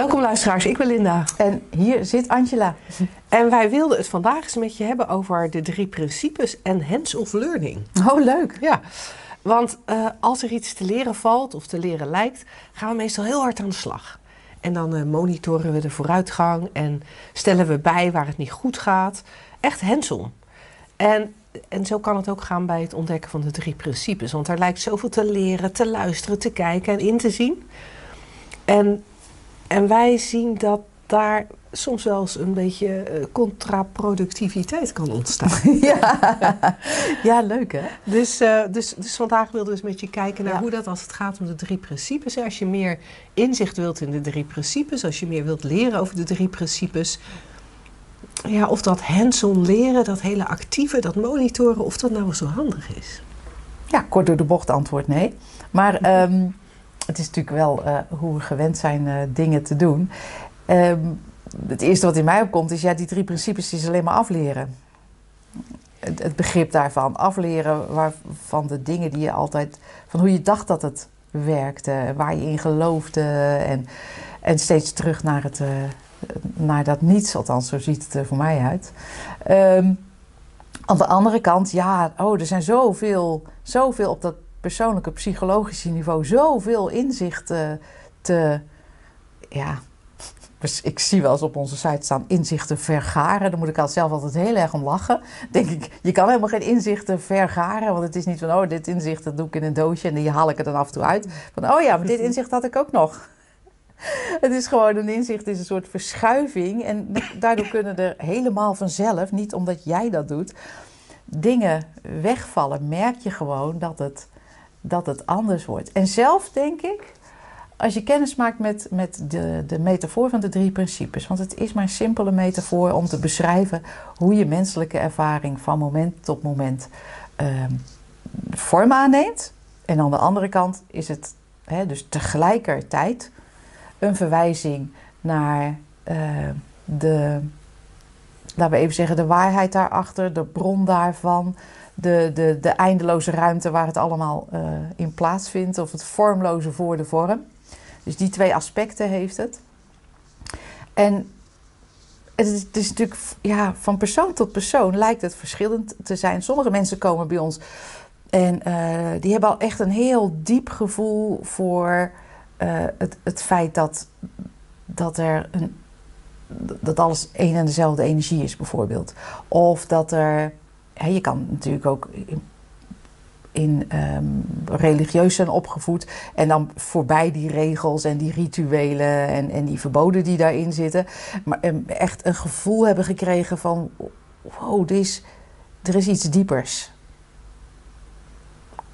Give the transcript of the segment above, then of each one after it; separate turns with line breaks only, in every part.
Welkom luisteraars, ik ben Linda.
En hier zit Angela.
En wij wilden het vandaag eens met je hebben over de drie principes en hands of learning.
Oh, leuk.
Ja, want uh, als er iets te leren valt of te leren lijkt, gaan we meestal heel hard aan de slag. En dan uh, monitoren we de vooruitgang en stellen we bij waar het niet goed gaat. Echt hands-on. En, en zo kan het ook gaan bij het ontdekken van de drie principes. Want er lijkt zoveel te leren, te luisteren, te kijken en in te zien. En en wij zien dat daar soms wel eens een beetje uh, contraproductiviteit kan ontstaan.
ja. ja, leuk hè?
Dus, uh, dus, dus vandaag wilden we eens met je kijken naar ja. hoe dat als het gaat om de drie principes. Als je meer inzicht wilt in de drie principes, als je meer wilt leren over de drie principes. Ja, of dat hands-on leren, dat hele actieve, dat monitoren, of dat nou zo handig is.
Ja, kort door de bocht antwoord nee. Maar um, het is natuurlijk wel uh, hoe we gewend zijn uh, dingen te doen. Um, het eerste wat in mij opkomt is, ja, die drie principes is alleen maar afleren. Het, begrip daarvan, afleren waarvan de dingen die je altijd, van hoe je dacht dat het werkte, waar je in geloofde en, en steeds terug naar, het, uh, naar dat niets, althans zo ziet het er voor mij uit. Um, aan de andere kant, ja, oh, er zijn zoveel, zoveel op dat persoonlijke psychologische niveau zoveel inzichten te. Ja, dus ik zie wel eens op onze site staan inzichten vergaren. Daar moet ik al zelf altijd heel erg om lachen. Denk ik, je kan helemaal geen inzichten vergaren. Want het is niet van, oh, dit inzicht dat doe ik in een doosje en die haal ik er dan af en toe uit. Van, oh ja, maar dit inzicht had ik ook nog. Het is gewoon een inzicht, is een soort verschuiving. En daardoor kunnen er helemaal vanzelf, niet omdat jij dat doet, dingen wegvallen. Merk je gewoon dat het dat het anders wordt. En zelf denk ik, als je kennis maakt met, met de, de metafoor van de drie principes, want het is maar een simpele metafoor om te beschrijven hoe je menselijke ervaring van moment tot moment uh, vorm aanneemt. En aan de andere kant is het hè, dus tegelijkertijd een verwijzing naar uh, de, laten we even zeggen, de waarheid daarachter, de bron daarvan de, de, de eindeloze ruimte waar het allemaal uh, in plaatsvindt, of het vormloze voor de vorm. Dus die twee aspecten heeft het. En het is, natuurlijk, ja, van persoon tot persoon lijkt het verschillend te zijn. Sommige mensen komen bij ons en uh, die hebben al echt een heel diep gevoel voor uh, het, het feit dat, dat er een, dat alles één en dezelfde energie is, bijvoorbeeld. Of dat er je kan natuurlijk ook in, in um, religieus zijn opgevoed en dan voorbij die regels en die rituelen en, en die verboden die daarin zitten, maar um, echt een gevoel hebben gekregen van wow, er is, er is iets diepers.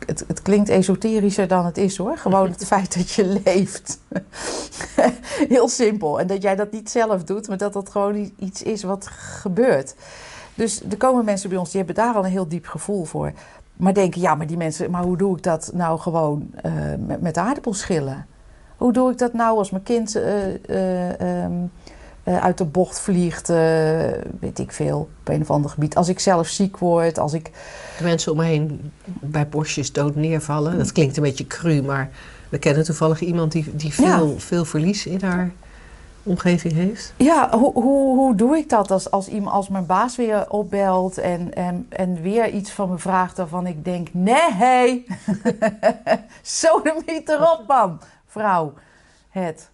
Het, het, klinkt esoterischer dan het is hoor. Gewoon het feit dat je leeft. Heel simpel. En dat jij dat niet zelf doet, maar dat dat gewoon iets is wat gebeurt. Dus er komen mensen bij ons die hebben daar al een heel diep gevoel voor. Maar denken, ja, maar die mensen, maar hoe doe ik dat nou gewoon uh, met, met aardappelschillen? Hoe doe ik dat nou als mijn kind uh, uh, um, uit de bocht vliegt, weet ik veel, op een of ander gebied? Als ik zelf ziek word, als ik...
De mensen om me heen bij bosjes dood neervallen. Dat klinkt een beetje cru, maar we kennen toevallig iemand die, die veel, ja. veel verlies in haar omgeving heeft?
Ja, hoe, hoe, hoe doe ik dat als, als, iemand, als mijn baas weer opbelt en, en, en weer iets van me vraagt waarvan ik denk: nee, zo niet erop, man, vrouw, het.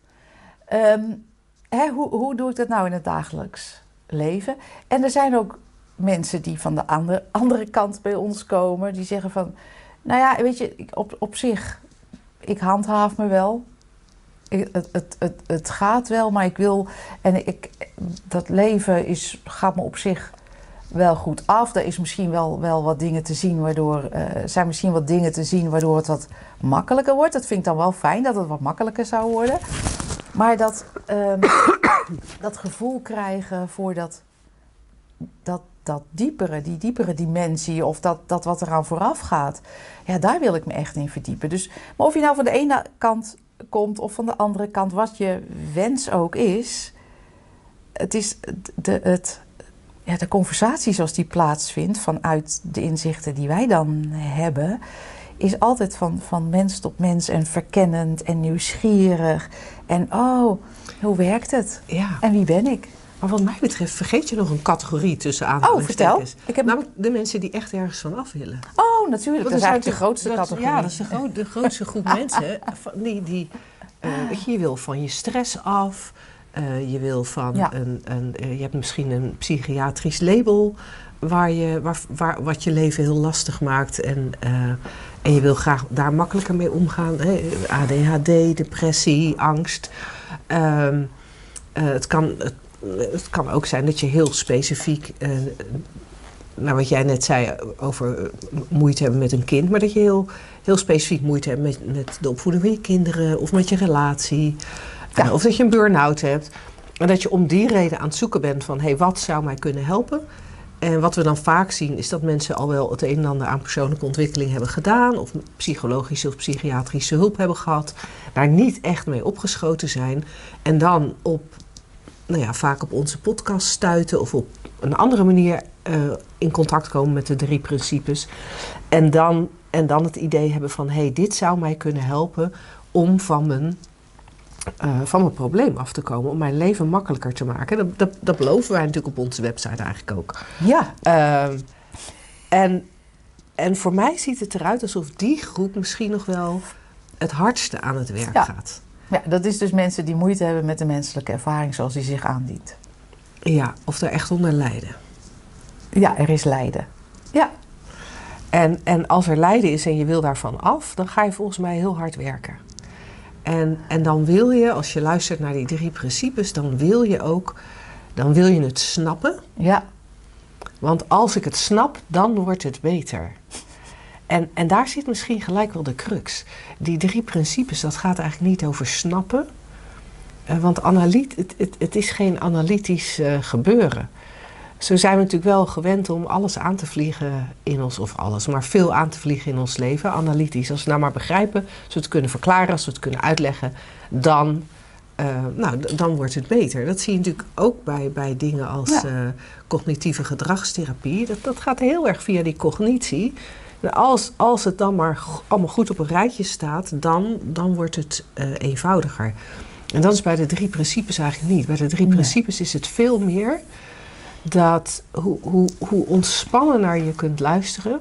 Um, hè, hoe, hoe doe ik dat nou in het dagelijks leven? En er zijn ook mensen die van de andere, andere kant bij ons komen, die zeggen van: nou ja, weet je, op, op zich, ik handhaaf me wel het, het, het, het gaat wel, maar ik wil. En ik, dat leven is, gaat me op zich wel goed af. Er is misschien wel, wel wat dingen te zien waardoor. Uh, zijn misschien wat dingen te zien waardoor het wat makkelijker wordt. Dat vind ik dan wel fijn dat het wat makkelijker zou worden. Maar dat, um, dat gevoel krijgen voor dat, dat, dat diepere, die diepere dimensie of dat, dat wat eraan vooraf gaat, ja, daar wil ik me echt in verdiepen. Dus, maar of je nou van de ene kant komt of van de andere kant, wat je wens ook is, het is de, het, ja, de conversatie zoals die plaatsvindt vanuit de inzichten die wij dan hebben, is altijd van, van mens tot mens en verkennend en nieuwsgierig. En oh, hoe werkt het?
Ja.
En wie ben ik?
Maar wat mij betreft vergeet je nog een categorie tussen
Oh,
aanhalingstekens.
vertel. Ik heb...
Namelijk de mensen die echt ergens van af willen.
Oh, natuurlijk. Dat is eigenlijk de grootste
dat-
categorie.
Ja, dat is de, de grootste groep mensen. Van die, die, eh, je, wil van je stress af. eh, je wil van
Ja.
een, een eh, je hebt misschien een psychiatrisch label waar je, waar, waar, wat je leven heel lastig maakt. En, en je wil graag daar makkelijker mee omgaan. Hè? ADHD, depressie, angst. Ehm, eh, het, kan, het, het kan ook zijn dat je heel specifiek eh, nou, wat jij net zei over eh, moeite hebben met een kind, maar dat je heel, heel specifiek moeite hebt met, met de opvoeding van je kinderen of met je relatie.
Ja.
Of dat je een burn-out hebt. En dat je om die reden aan het zoeken bent van hé, hey, wat zou mij kunnen helpen? En wat we dan vaak zien is dat mensen al wel het een en ander aan persoonlijke ontwikkeling hebben gedaan, of psychologische of psychiatrische hulp hebben gehad, daar niet echt mee opgeschoten zijn. En dan op, nou ja, vaak op onze podcast stuiten of op een andere manier eh, in contact komen met de drie principes. En dan, en dan het idee hebben van hé, hey, dit zou mij kunnen helpen om van mijn, eh, van mijn probleem af te komen, om mijn leven makkelijker te maken. Dat, dat, dat beloven wij natuurlijk op onze website eigenlijk ook.
Ja,
Ehm, en, en voor mij ziet het eruit alsof die groep misschien nog wel het hardste aan het werk
Ja.
gaat.
Ja, dat is dus mensen die moeite hebben met de menselijke ervaring zoals die zich aandient.
Ja, of er echt onder lijden.
Ja, er is lijden. Ja,
En, en als er lijden is en je wil daarvan af, dan ga je volgens mij heel hard werken. En, en dan wil je, als je luistert naar die drie principes, dan wil je ook, dan wil je het snappen.
ja,
Want als ik het snap, dan wordt het beter. En, en daar zit misschien gelijk wel de crux. Die drie principes, dat gaat eigenlijk niet over snappen. Eh, want analyt, het, het, het is geen analytisch eh, gebeuren. Zo zijn we natuurlijk wel gewend om alles aan te vliegen in ons, of alles, maar veel aan te vliegen in ons leven, analytisch. Als we nou maar begrijpen, als we het kunnen verklaren, als we het kunnen uitleggen, dan, eh, nou, dan wordt het beter. Dat zie je natuurlijk ook bij, bij dingen als
Ja.
cognitieve gedragstherapie. Dat, dat gaat heel erg via die cognitie. Als, als het dan maar allemaal goed op een rijtje staat, dan, dan wordt het eh, eenvoudiger. En dat is bij de drie principes eigenlijk niet. Bij de drie
Nee.
principes is het veel meer dat hoe, hoe, hoe ontspannen naar je kunt luisteren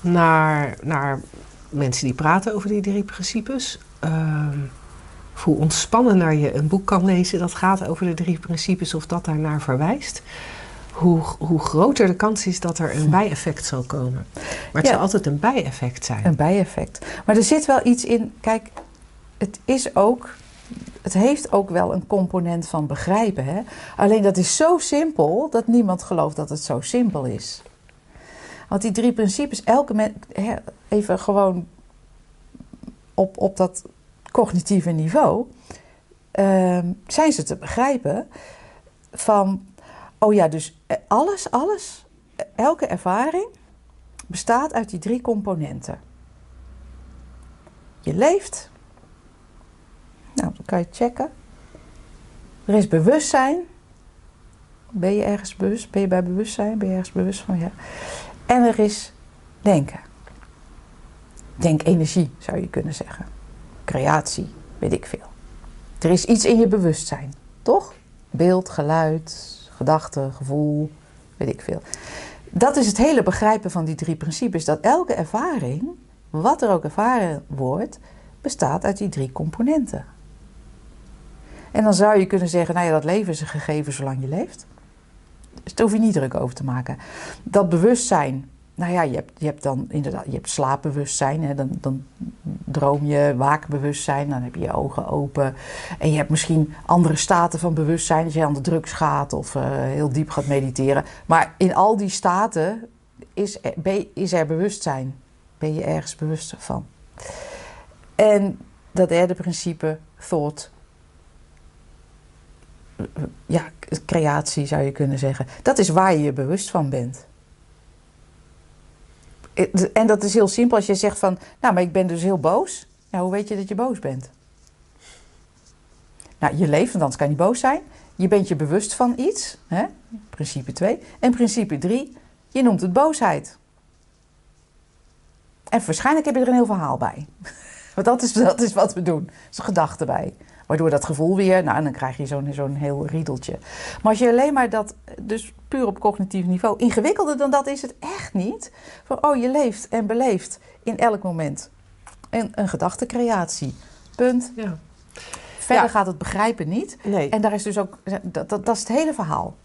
naar, naar mensen die praten over die drie principes. Ehm, hoe ontspannen naar je een boek kan lezen dat gaat over de drie principes of dat daarnaar verwijst. Hoe, hoe groter de kans is dat er een bijeffect zal komen. Maar het
Ja.
zal altijd een bijeffect zijn.
een bijeffect. Maar er zit wel iets in. Kijk, het is ook. Het heeft ook wel een component van begrijpen. Hè? Alleen dat is zo simpel dat niemand gelooft dat het zo simpel is. Want die drie principes, elke mens. Even gewoon op, op dat cognitieve niveau. ehm, zijn ze te begrijpen van. Oh ja, dus eh, alles, alles, eh, elke ervaring bestaat uit die drie componenten. Je leeft. Nou, dan kan je checken. Er is bewustzijn. Ben je ergens bewust? Ben je bij bewustzijn? Ben je ergens bewust van? Ja. En er is denken. Denkenergie zou je kunnen zeggen. Creatie, weet ik veel. Er is iets in je bewustzijn, toch? Beeld, geluid, gedachte, gevoel, weet ik veel. Dat is het hele begrijpen van die drie principes. Dat elke ervaring, wat er ook ervaren wordt, bestaat uit die drie componenten. En dan zou je kunnen zeggen, nou ja, dat leven is een gegeven zolang je leeft. Dus daar hoef je niet druk over te maken. Dat bewustzijn, nou ja, je hebt, je hebt dan inderdaad, je hebt slaapbewustzijn, hè, dan, dan droom je, waakbewustzijn, dan heb je je ogen open. En je hebt misschien andere staten van bewustzijn, als je aan de drugs gaat of eh, heel diep gaat mediteren. Maar in al die staten is er, is er bewustzijn. Ben je ergens bewust van. En dat derde principe, thought, ja, creatie zou je kunnen zeggen. Dat is waar je je bewust van bent. En dat is heel simpel als je zegt van, nou, maar ik ben dus heel boos. Ja, hoe weet je dat je boos bent? Nou, je leeft, want anders kan je niet boos zijn. Je bent je bewust van iets, hè? principe 2. En principe 3, je noemt het boosheid. En waarschijnlijk heb je er een heel verhaal bij. Want dat is, dat is wat we doen. Er is een gedachte bij. Waardoor dat gevoel weer, nou, dan krijg je zo'n zo'n heel riedeltje. Maar als je alleen maar dat, dus puur op cognitief niveau, ingewikkelder dan dat is het echt niet. Van, oh, je leeft en beleeft in elk moment een, een gedachtekreatie. Punt. Ja. Verder gaat het begrijpen niet. Nee. En daar is dus ook, dat, dat, dat is het hele verhaal.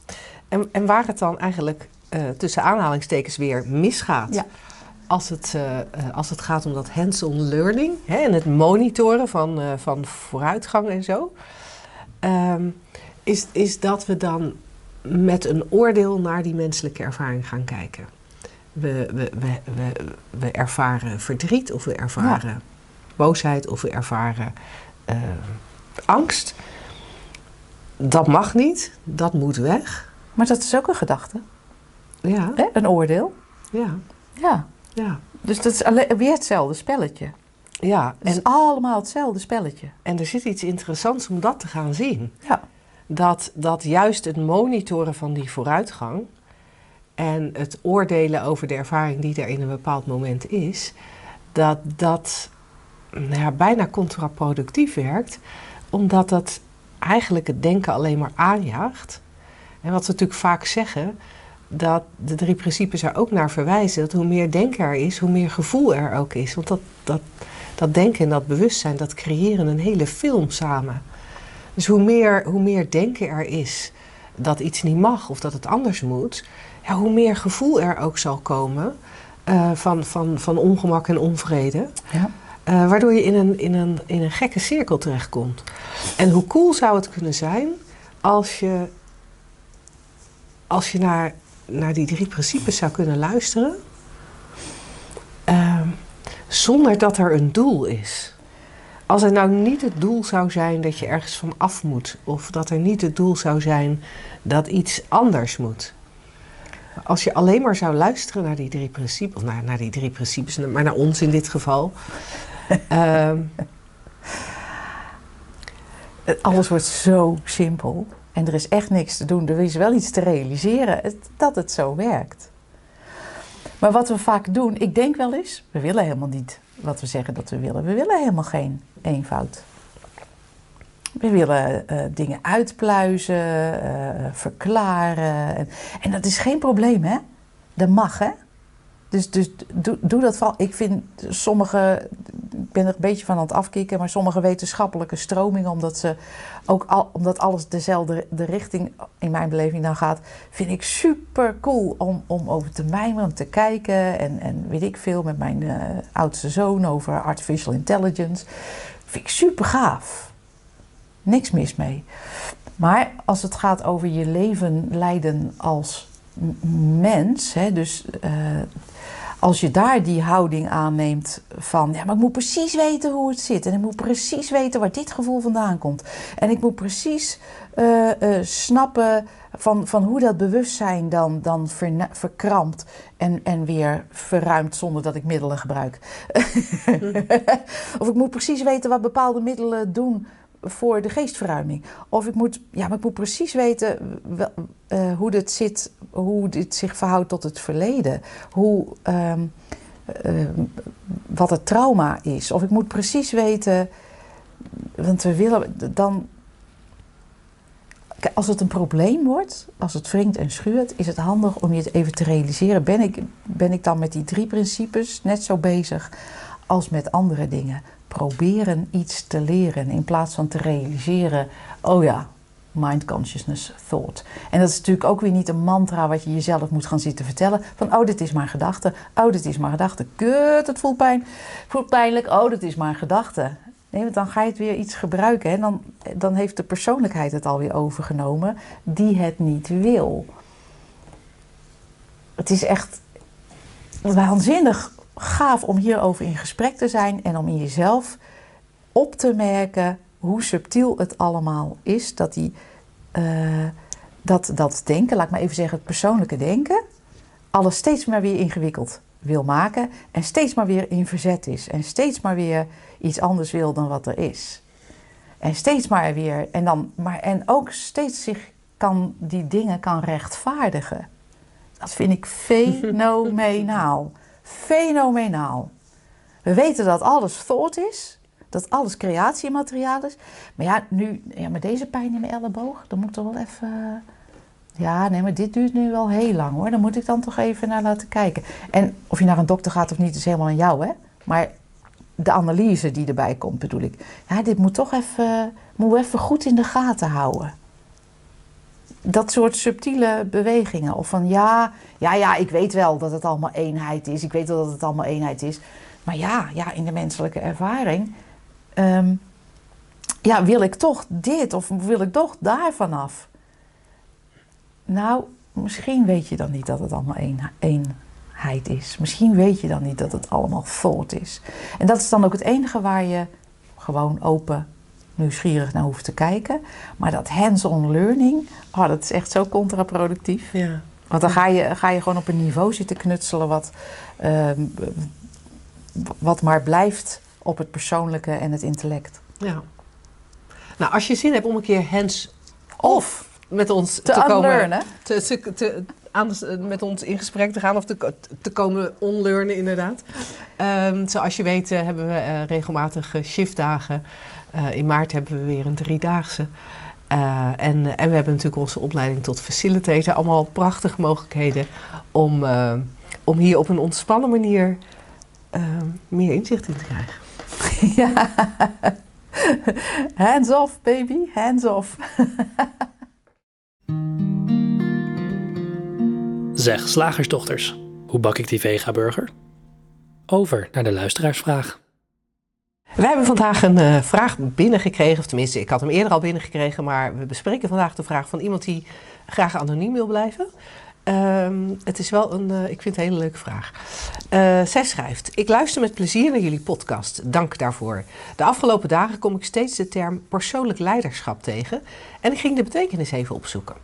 En, en waar het dan eigenlijk uh, tussen aanhalingstekens weer misgaat. Ja als het, uh, als het gaat om dat hands-on learning hè, en het monitoren van, uh, van vooruitgang en zo, um, is, is dat we dan met een oordeel naar die menselijke ervaring gaan kijken. We, we, we, we, we ervaren verdriet of we ervaren ja. boosheid of we ervaren uh, angst. Dat mag niet, dat moet weg.
Maar dat is ook een gedachte.
Ja.
Hè? Een oordeel.
Ja.
Ja. Ja. Dus dat is weer hetzelfde spelletje.
Ja.
Het is allemaal hetzelfde spelletje.
En er zit iets interessants om dat te gaan zien.
Ja.
Dat, dat juist het monitoren van die vooruitgang en het oordelen over de ervaring die er in een bepaald moment is, dat dat nou ja, bijna contraproductief werkt, omdat dat eigenlijk het denken alleen maar aanjaagt. En wat we natuurlijk vaak zeggen, dat de drie principes er ook naar verwijzen. Dat hoe meer denken er is, hoe meer gevoel er ook is. Want dat, dat, dat denken en dat bewustzijn, dat creëren een hele film samen. Dus hoe meer, hoe meer denken er is dat iets niet mag of dat het anders moet, ja, hoe meer gevoel er ook zal komen uh, van, van, van ongemak en onvrede.
Ja.
Uh, waardoor je in een, in, een, in een gekke cirkel terechtkomt. En hoe cool zou het kunnen zijn als je, als je naar naar die drie principes zou kunnen luisteren. Uh, zonder dat er een doel is. Als er nou niet het doel zou zijn dat je ergens van af moet, of dat er niet het doel zou zijn dat iets anders moet. Als je alleen maar zou luisteren naar die drie principes, of naar, naar die drie principes, maar naar ons in dit geval. uh,
Alles wordt zo simpel. En er is echt niks te doen. Er is wel iets te realiseren dat het zo werkt. Maar wat we vaak doen, ik denk wel eens, we willen helemaal niet wat we zeggen dat we willen. We willen helemaal geen eenvoud. We willen uh, dingen uitpluizen, uh, verklaren. En, dat is geen probleem, hè? Dat mag, hè? Dus, dus doe, doe dat vooral. Ik vind sommige, ben er een beetje van aan het afkicken, maar sommige wetenschappelijke stromingen, omdat ze ook al, omdat alles dezelfde de richting in mijn beleving dan gaat, vind ik super cool om, om over te mijmeren, te kijken. En, en weet ik veel met mijn uh, oudste zoon over artificial intelligence. Vind ik super gaaf. Niks mis mee. Maar als het gaat over je leven leiden als mens, hè, dus uh, als je daar die houding aanneemt van, ja, maar ik moet precies weten hoe het zit. En ik moet precies weten waar dit gevoel vandaan komt. En ik moet precies uh, uh, snappen van, van hoe dat bewustzijn dan, dan verkrampt en, en weer verruimt zonder dat ik middelen gebruik. of ik moet precies weten wat bepaalde middelen doen voor de geestverruiming. Of ik moet, ja, maar ik moet precies weten uh, hoe dit zit, hoe dit zich verhoudt tot het verleden. Hoe, um, uh, wat het trauma is. Of ik moet precies weten, want we willen dan. Als het een probleem wordt, als het wringt en schuurt, is het handig om je het even te realiseren. Ben ik, ben ik dan met die drie principes net zo bezig als met andere dingen? proberen iets te leren in plaats van te realiseren, oh ja, mind consciousness thought. En dat is natuurlijk ook weer niet een mantra wat je jezelf moet gaan zitten vertellen van oh dit is maar gedachte, oh dit is maar gedachte, kut, het voelt pijn, voelt pijnlijk, oh dit is maar gedachte. Nee, want dan ga je het weer iets gebruiken en dan, dan heeft de persoonlijkheid het alweer overgenomen die het niet wil. Het is echt waanzinnig gaaf om hierover in gesprek te zijn en om in jezelf op te merken hoe subtiel het allemaal is. Dat die eh, dat, dat denken, laat ik maar even zeggen, het persoonlijke denken, alles steeds maar weer ingewikkeld wil maken en steeds maar weer in verzet is en steeds maar weer iets anders wil dan wat er is. En steeds maar weer, en, dan, maar, en ook steeds zich kan, die dingen kan rechtvaardigen. Dat vind ik fenomenaal. Fenomenaal. We weten dat alles thought is, dat alles creatiemateriaal is. Maar ja, nu, ja, met deze pijn in mijn elleboog, dan moet er wel even. Ja, nee, maar dit duurt nu wel heel lang hoor. Dan moet ik dan toch even naar laten kijken. En of je naar een dokter gaat of niet, is helemaal aan jou, hè? Maar de analyse die erbij komt, bedoel ik. Ja, dit moet toch even, moet even goed in de gaten houden. Dat soort subtiele bewegingen. Of van ja, ja, ja, ik weet wel dat het allemaal eenheid is. Ik weet wel dat het allemaal eenheid is. Maar ja, ja in de menselijke ervaring. ehm, ja, wil ik toch dit of wil ik toch daar vanaf? Nou, misschien weet je dan niet dat het allemaal één, eenheid is. Misschien weet je dan niet dat het allemaal thought is. En dat is dan ook het enige waar je gewoon open, nieuwsgierig naar hoeft te kijken. Maar dat hands-on learning, oh, dat is echt zo contraproductief.
Ja.
Want dan ga je, ga je gewoon op een niveau zitten knutselen wat, ehm, wat maar blijft op het persoonlijke en het intellect.
ja. Nou, als je zin hebt om een keer hands-off met ons te,
Te
komen... te, te, te- aan met ons in gesprek te gaan of te, te komen onlearnen inderdaad. Ehm, zoals je weet eh, hebben we eh, regelmatig eh, shiftdagen. Eh, in maart hebben we weer een driedaagse. Eh, en, en we hebben natuurlijk onze opleiding tot facilitator. Allemaal prachtige mogelijkheden om, eh, om hier op een ontspannen manier meer inzicht in te krijgen.
ja. Hands off, baby, hands off.
Zeg, slagersdochters, hoe bak ik die vega-burger? Over naar de luisteraarsvraag.
We hebben vandaag een eh, vraag binnengekregen, of tenminste, ik had hem eerder al binnengekregen, maar we bespreken vandaag de vraag van iemand die graag anoniem wil blijven. Ehm, het is wel een, eh, ik vind het een hele leuke vraag. Eh, zij schrijft: Ik luister met plezier naar jullie podcast. Dank daarvoor. De afgelopen dagen kom ik steeds de term persoonlijk leiderschap tegen en ik ging de betekenis even opzoeken.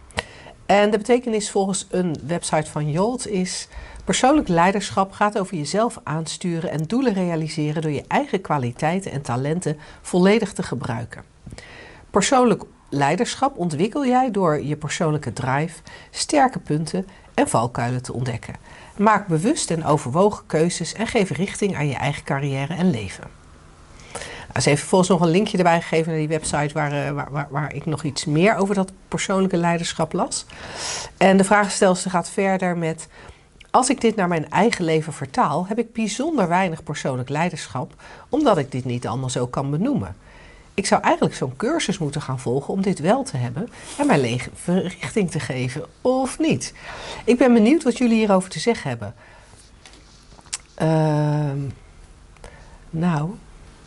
En de betekenis volgens een website van Jolt is: persoonlijk leiderschap gaat over jezelf aansturen en doelen realiseren door je eigen kwaliteiten en talenten volledig te gebruiken. Persoonlijk leiderschap ontwikkel jij door je persoonlijke drive, sterke punten en valkuilen te ontdekken. Maak bewust en overwogen keuzes en geef richting aan je eigen carrière en leven. Nou, ze heeft vervolgens nog een linkje erbij gegeven naar die website waar, eh, waar, waar, ik nog iets meer over dat persoonlijke leiderschap las. En de vraagstelster gaat verder met: Als ik dit naar mijn eigen leven vertaal, heb ik bijzonder weinig persoonlijk leiderschap, omdat ik dit niet allemaal zo kan benoemen. Ik zou eigenlijk zo'n cursus moeten gaan volgen om dit wel te hebben en mijn leven richting te geven, of niet. Ik ben benieuwd wat jullie hierover te zeggen hebben. Ehm, nou,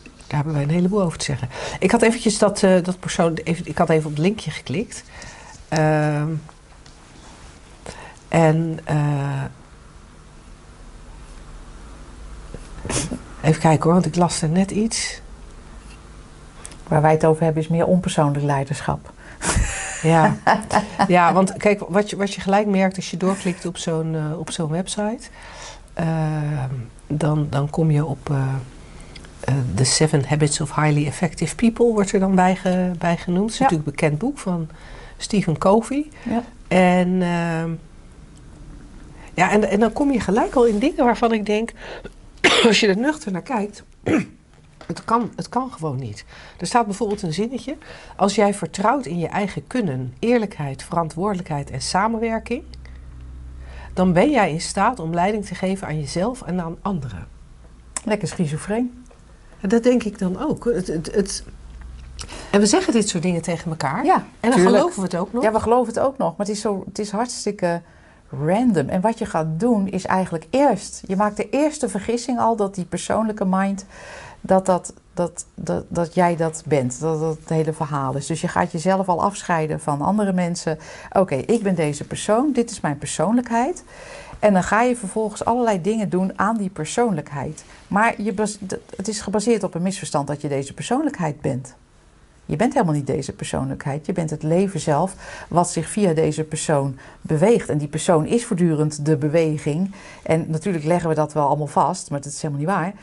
daar hebben wij een heleboel over te zeggen. Ik had eventjes dat, eh, dat persoon, ik had even op het linkje geklikt. Ehm, en eh, even kijken hoor, want ik las er net iets.
Waar wij het over hebben is meer onpersoonlijk leiderschap.
Ja, ja want kijk, wat je, wat je gelijk merkt als je doorklikt op zo'n eh, op zo'n website, ehm, dan, dan kom je op eh, eh, The Seven Habits of Highly Effective People, wordt er dan bij, ge- bij genoemd. Het is
Ja.
natuurlijk een bekend boek van Stephen Covey.
Ja.
En, ehm, ja, en, en dan kom je gelijk al in dingen waarvan ik denk, als je er nuchter naar kijkt, het kan, het kan gewoon niet. Er staat bijvoorbeeld een zinnetje. Als jij vertrouwt in je eigen kunnen, eerlijkheid, verantwoordelijkheid en samenwerking, dan ben jij in staat om leiding te geven aan jezelf en aan anderen.
Lekker schizofreen.
En dat denk ik dan ook. Het, het, het... En we zeggen dit soort dingen tegen elkaar.
Ja,
en dan
tuurlijk.
geloven we het ook nog.
Ja, we geloven het ook nog. Maar het is, zo, het is hartstikke random. En wat je gaat doen is eigenlijk eerst... Je maakt de eerste vergissing al dat die persoonlijke mind... Dat, dat, dat, dat, dat jij dat bent. Dat dat het hele verhaal is. Dus je gaat jezelf al afscheiden van andere mensen. Oké, ik ben deze persoon. Dit is mijn persoonlijkheid. En dan ga je vervolgens allerlei dingen doen aan die persoonlijkheid. Maar je het is gebaseerd op een misverstand dat je deze persoonlijkheid bent. Je bent helemaal niet deze persoonlijkheid. Je bent het leven zelf wat zich via deze persoon beweegt. En die persoon is voortdurend de beweging. En natuurlijk leggen we dat wel allemaal vast, maar dat is helemaal niet waar.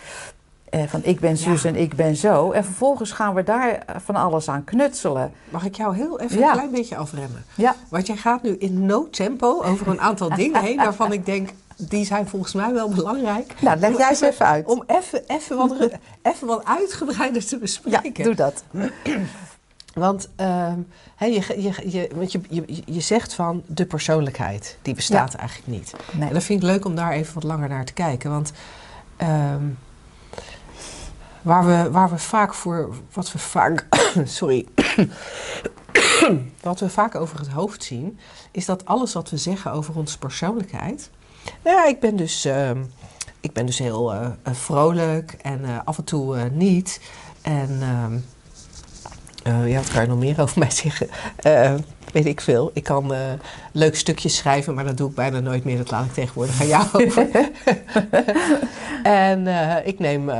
Eh, van ik ben zus
Ja.
en ik ben zo. En vervolgens gaan we daar van alles aan knutselen.
Mag ik jou heel even
Ja.
een klein beetje afremmen?
Ja,
Want jij gaat nu in no tempo over een aantal dingen heen waarvan ik denk, die zijn volgens mij wel belangrijk.
nou leg jij eens even uit.
Om even, even, wat, even wat uitgebreider te
Ja,
bespreken.
doe dat.
Want, ehm, je, je, je, want je, je, je zegt van de persoonlijkheid, die bestaat eigenlijk niet.
Nee.
En dat vind ik leuk om daar even wat langer naar te kijken. Want ehm, waar, we, waar we vaak voor, wat we vaak, sorry, wat we vaak over het hoofd zien, is dat alles wat we zeggen over onze persoonlijkheid. Nou ja, ik ben dus, ehm, ik ben dus heel eh, eh, vrolijk en eh, af en toe niet. En ehm, eh, ja, wat kan je nog meer over mij zeggen? Weet ik veel. Ik kan leuke stukjes schrijven, maar dat doe ik bijna nooit meer. Dat laat ik tegenwoordig aan jou over. en ik, neem,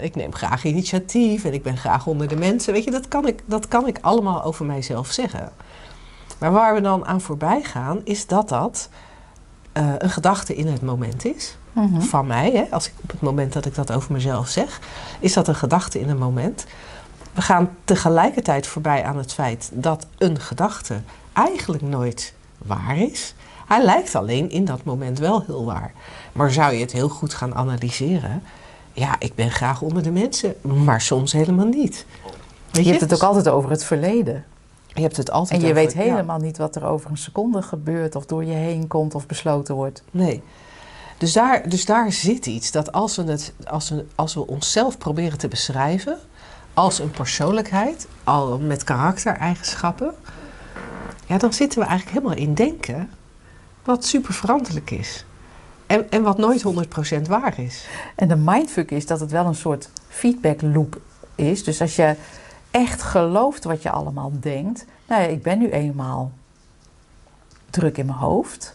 ik neem graag initiatief en ik ben graag onder de mensen. Weet je, dat kan ik, dat kan ik allemaal over mijzelf zeggen. Maar waar we dan aan voorbij gaan, is dat dat eh, een gedachte in het moment is.
Mhm.
Van mij, hè, als ik op het moment dat ik dat over mezelf zeg, is dat een gedachte in een moment. We gaan tegelijkertijd voorbij aan het feit dat een gedachte eigenlijk nooit waar is. Hij lijkt alleen in dat moment wel heel waar. Maar zou je het heel goed gaan analyseren? Ja, ik ben graag onder de mensen, maar soms helemaal niet. Weet
Je hebt het ook altijd over het verleden.
Je hebt het altijd
En je
over-
weet
ja.
helemaal niet wat er over een seconde gebeurt of door je heen komt of besloten wordt.
Nee. Dus daar, dus daar zit iets dat als we, het, als, we, als we onszelf proberen te beschrijven als een persoonlijkheid, al met karaktereigenschappen, ja, dan zitten we eigenlijk helemaal in denken wat super veranderlijk is. En, en wat nooit 100% waar is.
En de mindfuck is dat het wel een soort feedback loop is. Dus als je echt gelooft wat je allemaal denkt. Nou ja, ik ben nu eenmaal druk in mijn hoofd.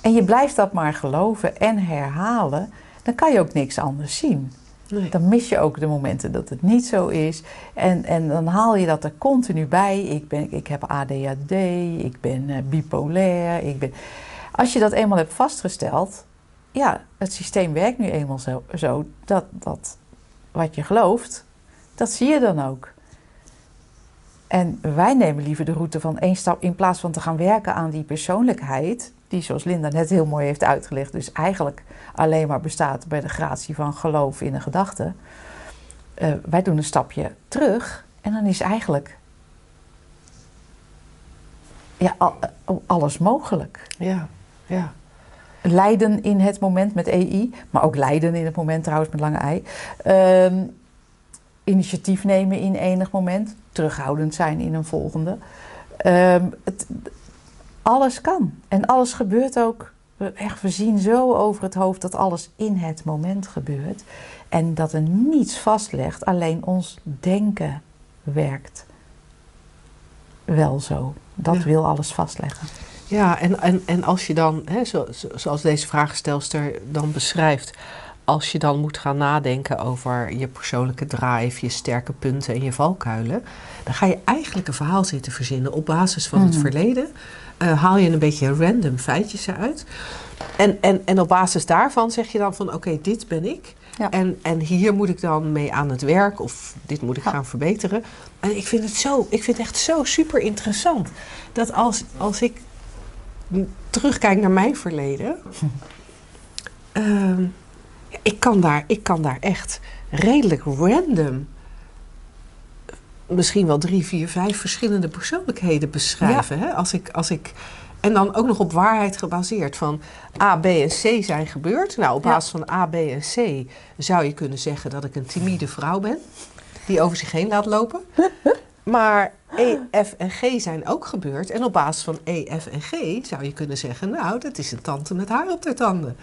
En je blijft dat maar geloven en herhalen. Dan kan je ook niks anders zien.
Nee.
Dan mis je ook de momenten dat het niet zo is. En, en dan haal je dat er continu bij. Ik, ben, ik heb ADHD, ik ben eh, bipolair. Ik ben... Als je dat eenmaal hebt vastgesteld, ja, het systeem werkt nu eenmaal zo, zo dat, dat wat je gelooft, dat zie je dan ook. En wij nemen liever de route van één stap in plaats van te gaan werken aan die persoonlijkheid, die zoals Linda net heel mooi heeft uitgelegd, dus eigenlijk alleen maar bestaat bij de gratie van geloof in een gedachte. Eh, wij doen een stapje terug en dan is eigenlijk ja, al- al- alles mogelijk.
Ja, ja.
Lijden in het moment met EI, maar ook lijden in het moment trouwens met lange ei. Ehm, initiatief nemen in enig moment, terughoudend zijn in een volgende. Ehm, het, alles kan en alles gebeurt ook. We, echt, we zien zo over het hoofd dat alles in het moment gebeurt. En dat er niets vastlegt, alleen ons denken werkt wel zo. Dat
Ja.
wil alles vastleggen.
Ja, en, en, en als je dan, hè, zo- zoals deze vraagstelster dan beschrijft, als je dan moet gaan nadenken over je persoonlijke drive, je sterke punten en je valkuilen, dan ga je eigenlijk een verhaal zitten verzinnen op basis van het
Mhm.
verleden. Eh, haal je een beetje random feitjes eruit. En, en, en op basis daarvan zeg je dan van oké, dit ben ik.
Ja.
En, en hier moet ik dan mee aan het werk of dit moet ik
Ja.
gaan verbeteren. En ik vind het zo, ik vind het echt zo super interessant. Dat als, als ik terugkijk naar mijn verleden. ehm, ja, ik, kan daar, ik kan daar echt redelijk random. Misschien wel drie, vier, vijf verschillende persoonlijkheden beschrijven. Hè? Als ik, als ik, en dan ook nog op waarheid gebaseerd. Van A, B en C zijn gebeurd. Nou, op
Ja.
basis van A, B en C zou je kunnen zeggen dat ik een timide vrouw ben. Die over zich heen laat lopen. Maar E, F en G zijn ook gebeurd. En op basis van E, F en G zou je kunnen zeggen... nou, dat is een tante met haar op de tanden.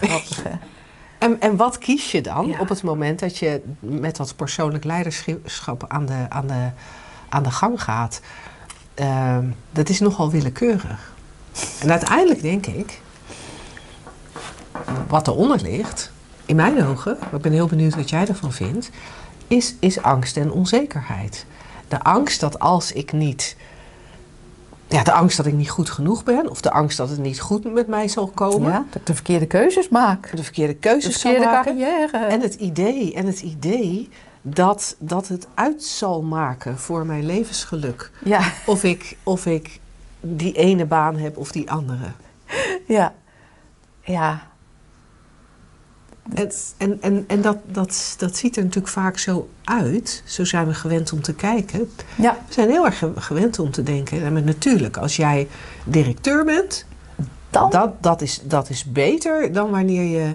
Grappig?
En, en wat kies je dan
Ja.
op het moment dat je met dat persoonlijk leiderschap aan de, aan de, aan de gang gaat? Ehm, dat is nogal willekeurig. En uiteindelijk denk ik, wat eronder ligt, in mijn ogen, maar ik ben heel benieuwd wat jij ervan vindt, is, is angst en onzekerheid. De angst dat als ik niet. Ja, de angst dat ik niet goed genoeg ben, of de angst dat het niet goed met mij zal komen.
Ja, dat ik de verkeerde keuzes maak.
De verkeerde
De
keuzes
verkeerde
zal maken.
carrière.
En het idee, en het idee dat, dat het uit zal maken voor mijn levensgeluk.
Ja,
Of ik, of ik die ene baan heb of die andere.
ja. Ja.
En, en, en, en dat, dat, dat ziet er natuurlijk vaak zo uit. Zo zijn we gewend om te kijken.
Ja,
We zijn heel erg ge- gewend om te denken. En natuurlijk, als jij directeur bent,
dan
dat, dat, is, dat is beter dan wanneer je.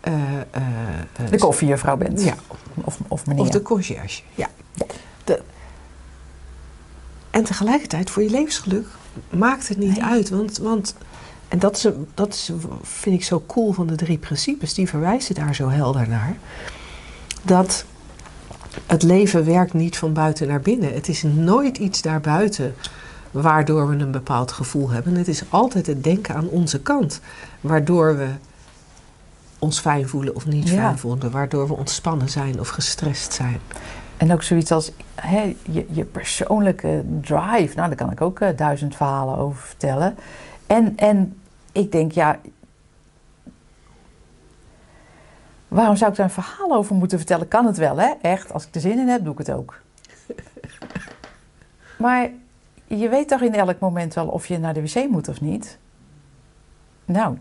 eh, eh,
de koffiejuffrouw bent.
Ja,
Of, of meneer.
of de conciërge. Ja. De, en tegelijkertijd, voor je levensgeluk maakt het niet
Nee.
uit. Want, want en dat, is, dat is, vind ik zo cool van de drie principes. Die verwijzen daar zo helder naar. Dat het leven werkt niet van buiten naar binnen. Het is nooit iets daarbuiten waardoor we een bepaald gevoel hebben. Het is altijd het denken aan onze kant. Waardoor we ons fijn voelen of niet
Ja.
fijn voelen. Waardoor we ontspannen zijn of gestrest zijn.
En ook zoiets als hè, je, je persoonlijke drive. Nou, daar kan ik ook eh, duizend verhalen over vertellen. En, en ik denk, ja. Waarom zou ik daar een verhaal over moeten vertellen? Kan het wel, hè? Echt, als ik er zin in heb, doe ik het ook. Maar je weet toch in elk moment wel of je naar de wc moet of niet? Nou,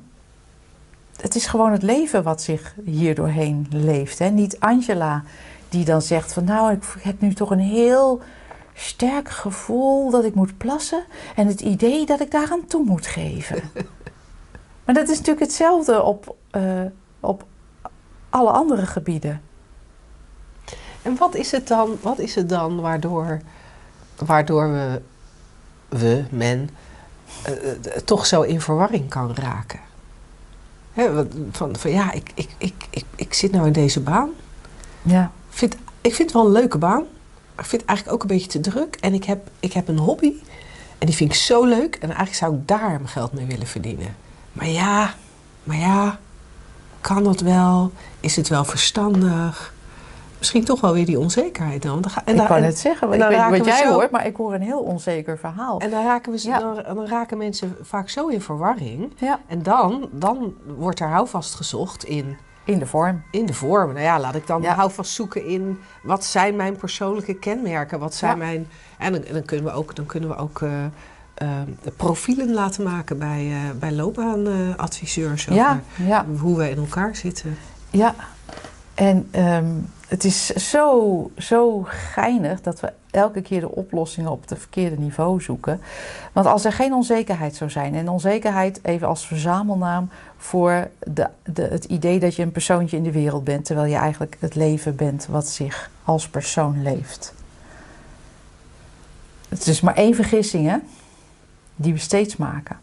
het is gewoon het leven wat zich hier doorheen leeft. Hè? Niet Angela die dan zegt van nou, ik heb nu toch een heel sterk gevoel dat ik moet plassen en het idee dat ik daar aan toe moet geven. maar dat is natuurlijk hetzelfde op, eh, op alle andere gebieden.
En wat is het dan, wat is het dan waardoor, waardoor we, we, men, eh, eh, toch zo in verwarring kan raken? Van, van ja, ik, ik, ik, ik, ik zit nou in deze baan.
Ja,
Ik vind, ik vind het wel een leuke baan. Maar ik vind het eigenlijk ook een beetje te druk. En ik heb, ik heb een hobby. En die vind ik zo leuk. En eigenlijk zou ik daar mijn geld mee willen verdienen. Maar ja, maar ja, kan dat wel? Is het wel verstandig? Misschien toch wel weer die onzekerheid dan. Want dan ga- en
ik kan
en-
het zeggen,
en
ik weet wat jij
zo-
hoort, maar ik hoor een heel onzeker verhaal.
En dan raken, we, ze-
Ja.
dan, dan raken mensen vaak zo in verwarring.
ja,
En dan, dan wordt er houvast gezocht in,
in de vorm.
in de vorm. Nou ja, laat ik dan
Ja.
houvast zoeken in wat zijn mijn persoonlijke kenmerken? Wat zijn mijn. En dan, en dan kunnen we ook, dan kunnen we ook eh, profielen laten maken bij, eh bij loopbaanadviseurs. over
Ja, ja.
hoe we in elkaar zitten.
Ja, en ehm, het is zo, zo geinig dat we elke keer de oplossingen op het verkeerde niveau zoeken. Want als er geen onzekerheid zou zijn, en onzekerheid even als verzamelnaam voor de, de, het idee dat je een persoontje in de wereld bent, terwijl je eigenlijk het leven bent wat zich als persoon leeft. Het is maar één vergissing, hè, die we steeds maken.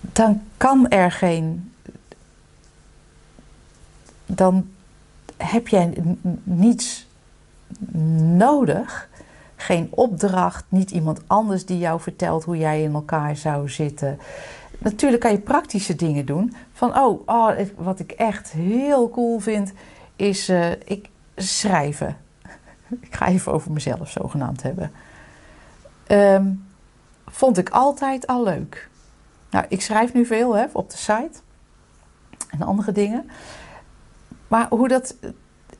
Dan kan er geen dan heb jij niets nodig. Geen opdracht, niet iemand anders die jou vertelt hoe jij in elkaar zou zitten. Natuurlijk kan je praktische dingen doen. Van, oh, oh wat ik echt heel cool vind, is eh, ik, schrijven. ik ga even over mezelf zogenaamd hebben. Ehm, vond ik altijd al leuk. Nou, ik schrijf nu veel hè, op de site en andere dingen. Maar hoe dat.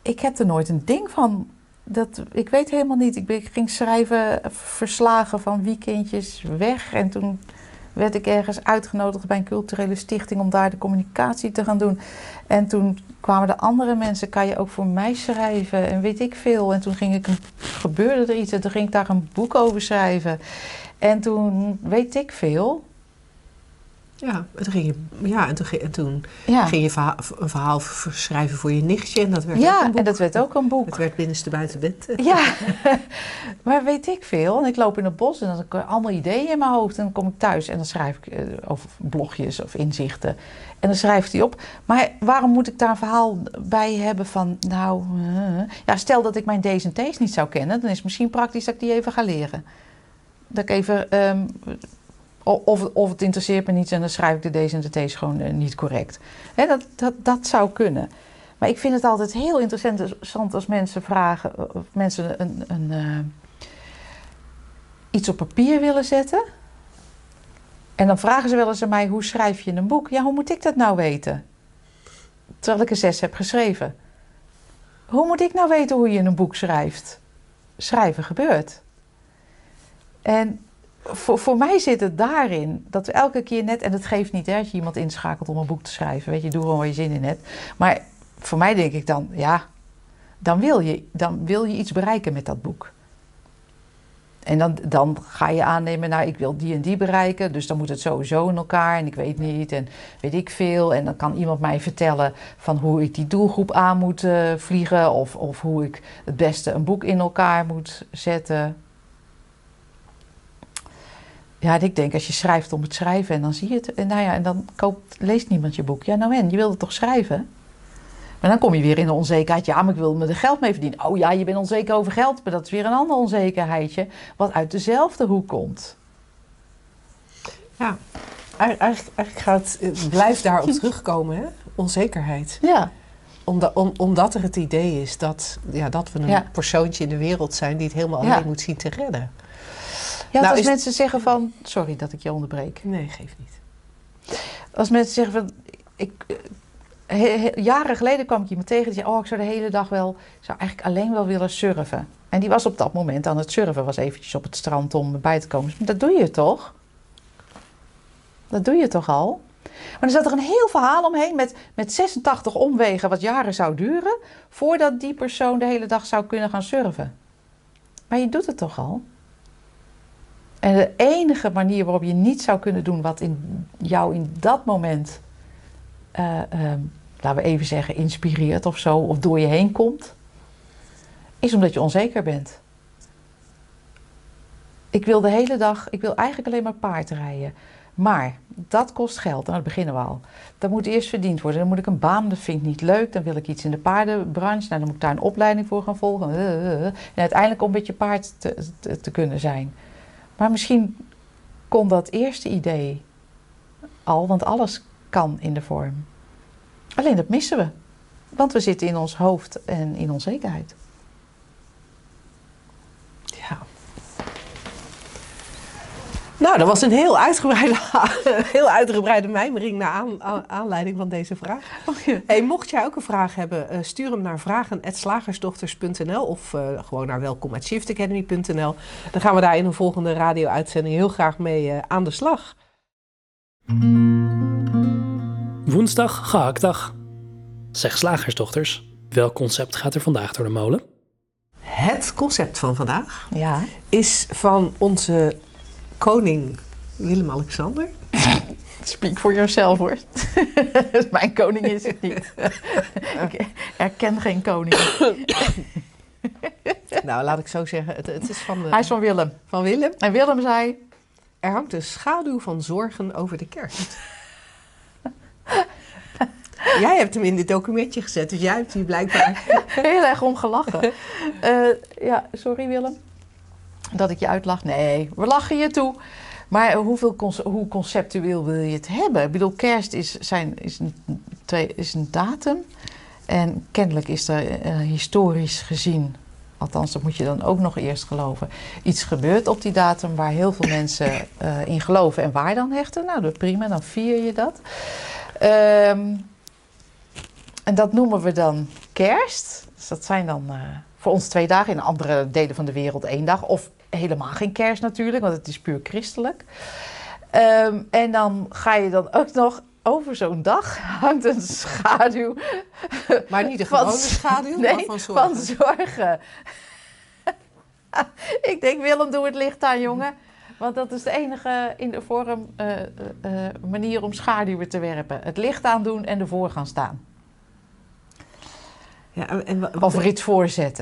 Ik heb er nooit een ding van. Dat, ik weet helemaal niet. Ik, ik ging schrijven verslagen van weekendjes weg. En toen werd ik ergens uitgenodigd bij een culturele stichting om daar de communicatie te gaan doen. En toen kwamen de andere mensen, kan je ook voor mij schrijven en weet ik veel. En toen ging ik gebeurde er iets en toen ging ik daar een boek over schrijven. En toen weet ik veel.
Ja, en toen ging je, ja, en toen, ging- en toen
Ja,
ging je een verhaal schrijven voor je nichtje. En dat werd ook
ja
een boek.
en dat werd ook een boek.
Het werd binnenste buiten bed.
Ja, maar weet ik veel. En ik loop in het bos en dan heb ik allemaal ideeën in mijn hoofd. En dan kom ik thuis en dan schrijf ik eh, over blogjes of inzichten. En dan schrijft hij op. Maar waarom moet ik daar een verhaal bij hebben van... Nou, eh, ja, stel dat ik mijn D's en T's niet zou kennen... dan is het misschien praktisch dat ik die even ga leren. Dat ik even... ehm, of, of het interesseert me niet en dan schrijf ik de D's en de T's gewoon eh, niet correct. Dat, dat, dat zou kunnen. Maar ik vind het altijd heel interessant als mensen vragen, of mensen een, een, uh, iets op papier willen zetten. En dan vragen ze wel eens aan mij: hoe schrijf je een boek? Ja, hoe moet ik dat nou weten? Terwijl ik er zes heb geschreven. Hoe moet ik nou weten hoe je een boek schrijft? Schrijven gebeurt. En voor, voor mij zit het daarin dat we elke keer net, en het geeft niet hè, als je iemand inschakelt om een boek te schrijven, weet je, doe gewoon waar je zin in hebt. Maar voor mij denk ik dan, ja, dan wil je, dan wil je iets bereiken met dat boek. En dan, dan ga je aannemen, nou, ik wil die en die bereiken, dus dan moet het sowieso in elkaar en ik weet niet en weet ik veel. En dan kan iemand mij vertellen van hoe ik die doelgroep aan moet uh, vliegen of, of hoe ik het beste een boek in elkaar moet zetten. Ja, ik denk als je schrijft om het schrijven en dan zie je het. En nou ja, en dan koopt, leest niemand je boek. Ja, nou en, je wilde toch schrijven? Maar dan kom je weer in de onzekerheid. Ja, maar ik wil me er geld mee verdienen. Oh ja, je bent onzeker over geld. Maar dat is weer een ander onzekerheidje. Wat uit dezelfde hoek komt.
Ja, eigenlijk, eigenlijk gaat het, blijft daarop terugkomen, hè? Onzekerheid.
Ja.
Omdat, om, omdat er het idee is dat, ja, dat we een ja. persoontje in de wereld zijn die het helemaal alleen ja. moet zien te redden.
Ja, nou, als is... mensen zeggen van... Sorry dat ik je onderbreek.
Nee, geef niet.
Als mensen zeggen van... Ik, he, jaren geleden kwam ik iemand tegen die zei... Oh, ik zou de hele dag wel... Ik zou eigenlijk alleen wel willen surfen. En die was op dat moment aan het surfen. Was eventjes op het strand om bij te komen. Dat doe je toch? Dat doe je toch al? Maar er zat er een heel verhaal omheen met, met 86 omwegen... wat jaren zou duren... voordat die persoon de hele dag zou kunnen gaan surfen. Maar je doet het toch al? En de enige manier waarop je niet zou kunnen doen wat in jou in dat moment, uh, uh, laten we even zeggen, inspireert of zo, of door je heen komt, is omdat je onzeker bent. Ik wil de hele dag, ik wil eigenlijk alleen maar paard rijden. Maar dat kost geld, en dat beginnen we al. Dat moet eerst verdiend worden. Dan moet ik een baan, dat vind ik niet leuk. Dan wil ik iets in de paardenbranche. Nou, dan moet ik daar een opleiding voor gaan volgen. En uiteindelijk om een beetje paard te, te kunnen zijn. Maar misschien kon dat eerste idee al, want alles kan in de vorm. Alleen dat missen we. Want we zitten in ons hoofd en in onzekerheid.
Ja. Nou, dat was een heel uitgebreide, heel uitgebreide mijmering naar aan, aanleiding van deze vraag.
Oh, ja.
hey, mocht jij ook een vraag hebben, uh, stuur hem naar vragen.slagersdochters.nl of uh, gewoon naar welkom.shiftacademy.nl. Dan gaan we daar in een volgende radio-uitzending heel graag mee uh, aan de slag.
Woensdag, gehaktdag. Zeg slagersdochters, welk concept gaat er vandaag door de molen?
Het concept van vandaag
ja.
is van onze koning Willem-Alexander.
Speak for yourself hoor. Mijn koning is het niet. ik herken geen koning.
nou, laat ik zo zeggen. Het, het is van de,
Hij is van Willem.
Van Willem.
En Willem zei...
Er hangt een schaduw van zorgen over de kerst. jij hebt hem in dit documentje gezet, dus jij hebt hier blijkbaar...
Heel erg om gelachen. Uh, ja, sorry Willem dat ik je uitlach. Nee, we lachen je toe. Maar hoeveel, hoe conceptueel wil je het hebben? Ik bedoel, kerst is, zijn, is, een, is een datum. En kennelijk is er uh, historisch gezien, althans dat moet je dan ook nog eerst geloven, iets gebeurd op die datum waar heel veel mensen uh, in geloven. En waar dan hechten? Nou, prima, dan vier je dat. Um, en dat noemen we dan kerst. Dus dat zijn dan uh, voor ons twee dagen, in andere delen van de wereld één dag. Of helemaal geen kerst natuurlijk, want het is puur christelijk. Um, en dan ga je dan ook nog over zo'n dag hangt een schaduw.
Maar niet de gewone van, schaduw,
nee,
maar van zorgen.
Van zorgen. Ik denk, Willem, doe het licht aan, jongen. Want dat is de enige in de vorm uh, uh, manier om schaduwen te werpen. Het licht aandoen en ervoor gaan staan. Ja, en wat, of er iets.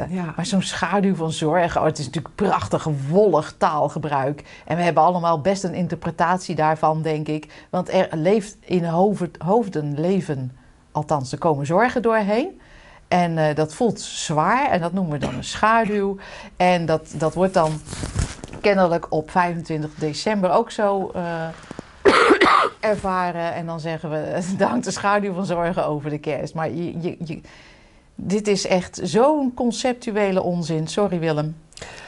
Ja.
Maar zo'n schaduw van zorg, oh, het is natuurlijk prachtig wollig taalgebruik. En we hebben allemaal best een interpretatie daarvan, denk ik. Want er leeft in hoofd, hoofden leven, althans er komen zorgen doorheen. En uh, dat voelt zwaar en dat noemen we dan een schaduw. En dat, dat wordt dan kennelijk op 25 december ook zo uh, ervaren. En dan zeggen we, er hangt de schaduw van zorgen over de kerst. Maar je, je, je Dit is echt zo'n conceptuele onzin. Sorry Willem.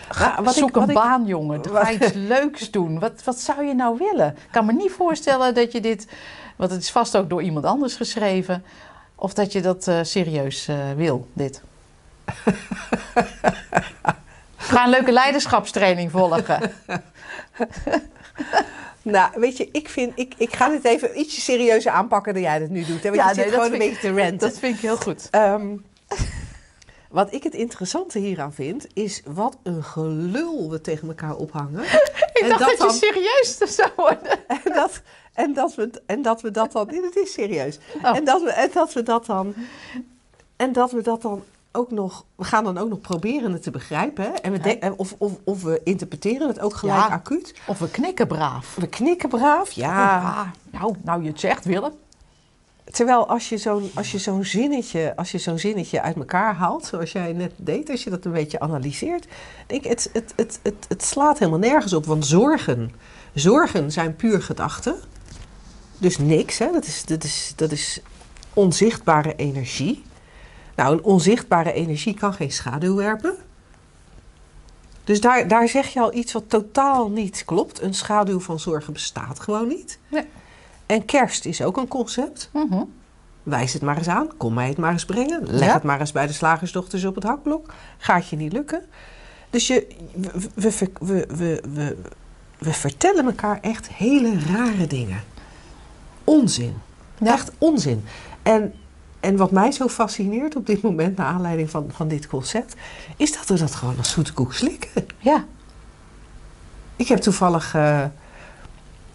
Ga,
wat
zoek
ik- wat
een
ik-
baan, jongen. Ga iets leuks doen. Wat, wat zou je nou willen? Ik kan me niet voorstellen dat je dit... Want het is vast ook door iemand anders geschreven. Of dat je dat eh, serieus eh, wil, dit. Ga een leuke leiderschapstraining volgen.
Nou, weet je, ik vind, ik, ik ga dit even ietsje serieuzer aanpakken dan jij dat nu doet. Hè? Want
Ja,
je
nee,
zit gewoon een beetje te ranten.
Dat vind ik heel goed.
Ehm, wat ik het interessante hieraan vind, is wat een gelul we tegen elkaar ophangen.
Ik
En
dacht
dat
dat,
dan-
je serieus zou worden.
En dat, en dat, we, en dat we dat dan. Dat is serieus.
Oh.
En, dat we, en dat we dat dan. En dat we dat dan ook nog. We gaan dan ook nog proberen het te begrijpen. Hè? En we of, of, of we interpreteren het ook gelijk
Ja.
acuut.
Of we knikken braaf.
We knikken braaf. Ja.
Ah, nou, nou je het zegt, Willem.
Terwijl als je zo'n zo'n zinnetje, als je zo'n zinnetje uit elkaar haalt, zoals jij net deed, als je dat een beetje analyseert, denk ik, het, het, het, het, het slaat helemaal nergens op. Want zorgen, zorgen zijn puur gedachten. Dus niks, hè? Dat, is, dat, is, dat is onzichtbare energie. Nou, een onzichtbare energie kan geen schaduw werpen. Dus daar, daar zeg je al iets wat totaal niet klopt. Een schaduw van zorgen bestaat gewoon niet.
Nee.
En kerst is ook een concept.
Mhm.
Wijs het maar eens aan. Kom mij het maar eens brengen. Leg
Ja.
het maar eens bij de slagersdochters op het hakblok. Gaat je niet lukken. Dus je, we, we, we, we, we, we, we vertellen elkaar echt hele rare dingen. Onzin.
Ja.
Echt onzin. En, en wat mij zo fascineert op dit moment, naar aanleiding van, van dit concept, is dat we dat gewoon als zoete koek slikken.
Ja.
Ik heb toevallig. eh,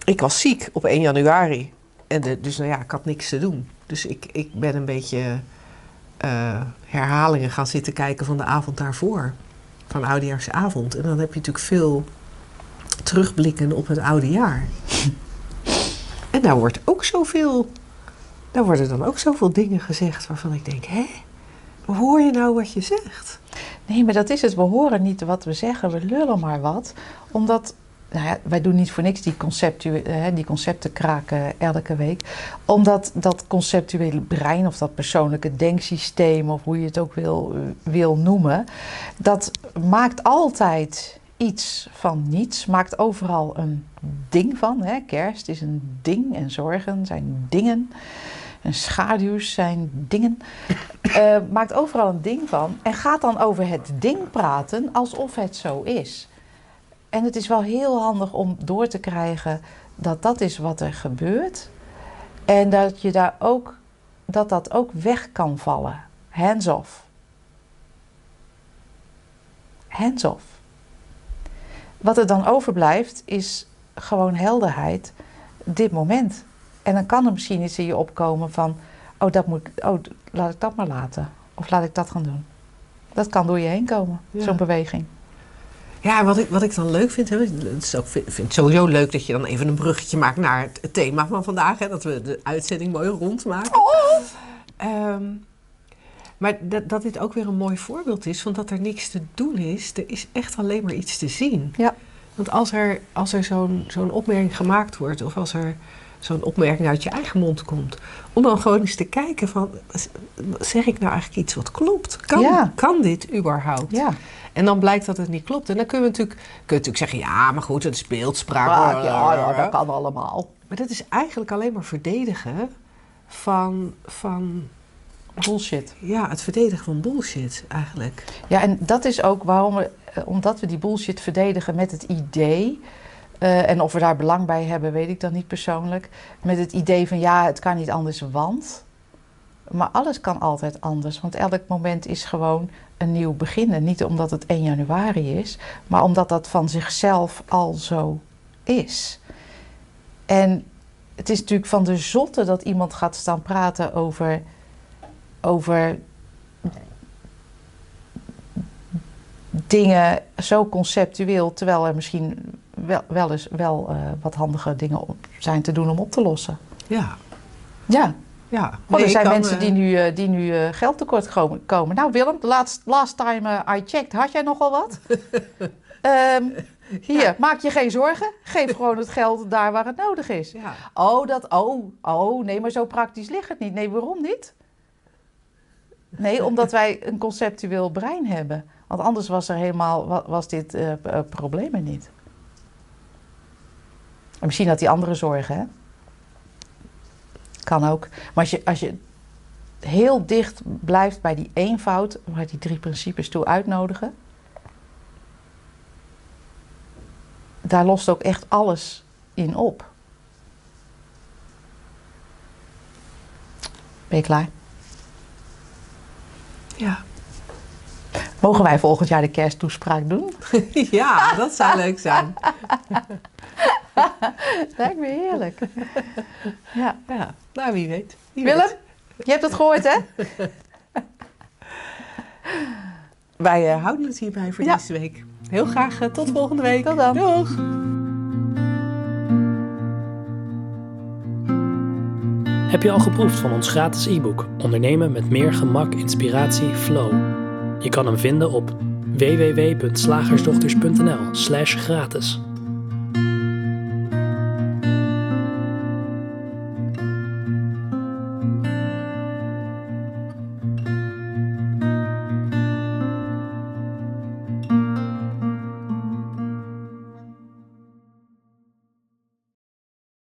ik was ziek op 1 januari. En dus nou ja, ik had niks te doen. Dus ik, ik ben een beetje eh, herhalingen gaan zitten kijken van de avond daarvoor. Van oudejaarsavond. En dan heb je natuurlijk veel terugblikken op het oude jaar. en daar wordt ook zoveel. Daar worden dan ook zoveel dingen gezegd waarvan ik denk: hè? Hoor je nou wat je zegt?
Nee, maar dat is het. We horen niet wat we zeggen, we lullen maar wat. Omdat, nou ja, wij doen niet voor niks die, conceptu eh, die concepten kraken elke week. Omdat dat conceptuele brein of dat persoonlijke denksysteem, of hoe je het ook wil, eh, wil noemen, dat maakt altijd iets van niets, maakt overal een ding van. Hè? Kerst is een ding en zorgen zijn dingen. En schaduws zijn dingen. Eh, maakt overal een ding van. En gaat dan over het ding praten alsof het zo is. En het is wel heel handig om door te krijgen dat dat is wat er gebeurt. En dat je daar ook, dat dat ook weg kan vallen. Hands off. Hands off. Wat er dan overblijft is gewoon helderheid. Dit moment. En dan kan er misschien iets in je opkomen van... Oh, dat moet, ik- oh, laat ik dat maar laten. Of laat ik dat gaan doen. Dat kan door je heen komen,
Ja.
zo'n beweging.
Ja, wat ik, wat ik dan leuk vind, hè, het is ook, vind, het sowieso leuk dat je dan even een bruggetje maakt naar het, het thema van vandaag. Hè, dat we de uitzending mooi rondmaken. Ehm, maar dat, dat dit ook weer een mooi voorbeeld is van dat er niks te doen is. Er is echt alleen maar iets te zien.
Ja.
Want als er, als er zo'n zo'n opmerking gemaakt wordt, of als er zo'n opmerking uit je eigen mond komt, om dan gewoon eens te kijken van, zeg ik nou eigenlijk iets wat klopt? Kan,
Ja.
kan dit überhaupt?
Ja.
En dan blijkt dat het niet klopt. En dan kunnen we natuurlijk, kunnen we natuurlijk zeggen, ja, maar goed, het is beeldspraak.
Ah, ja, ja, dat kan allemaal.
Maar dat is eigenlijk alleen maar verdedigen van, van
Bullshit.
ja, het verdedigen van bullshit eigenlijk.
Ja, en dat is ook waarom we, eh, omdat we die bullshit verdedigen met het idee. Eh, en of we daar belang bij hebben, weet ik dan niet persoonlijk. Met het idee van ja, het kan niet anders, want. Maar alles kan altijd anders. Want elk moment is gewoon een nieuw begin. En niet omdat het 1 januari is, maar omdat dat van zichzelf al zo is. En het is natuurlijk van de zotte dat iemand gaat staan praten over. over dingen zo conceptueel, terwijl er misschien wel, wel eens wel eh, wat handige dingen op zijn te doen om op te lossen.
Ja,
Ja,
ja.
oh, er zijn
kan,
mensen
eh,
die nu, eh, die nu eh, geld tekort komen. Nou Willem, last, last time eh, I checked, had jij nogal wat? Ehm, hier, maak je geen zorgen. Geef gewoon het geld daar waar het nodig is.
Ja,
Oh, dat, oh, oh, nee, maar zo praktisch ligt het niet. Nee, waarom niet? Nee, omdat wij een conceptueel brein hebben. Want anders was er helemaal, wa- was dit eh, eh, probleem er niet. En misschien had hij andere zorgen, hè? Kan ook. Maar als je, als je heel dicht blijft bij die eenvoud, waar die drie principes toe uitnodigen, daar lost ook echt alles in op. Ben je klaar?
Ja.
Mogen wij volgend jaar de kersttoespraak doen?
ja, dat zou leuk zijn.
Lijkt me heerlijk. Ja.
Ja, nou wie weet. Wie
Willem,
weet.
je hebt het gehoord, hè?
Wij eh, houden het hierbij voor
Ja.
deze week. Heel graag eh, tot volgende week.
Tot dan.
Doeg!
Heb je al geproefd van ons gratis e-book Ondernemen met meer gemak, inspiratie, flow? Je kan hem vinden op www.slagersdochters.nl/gratis.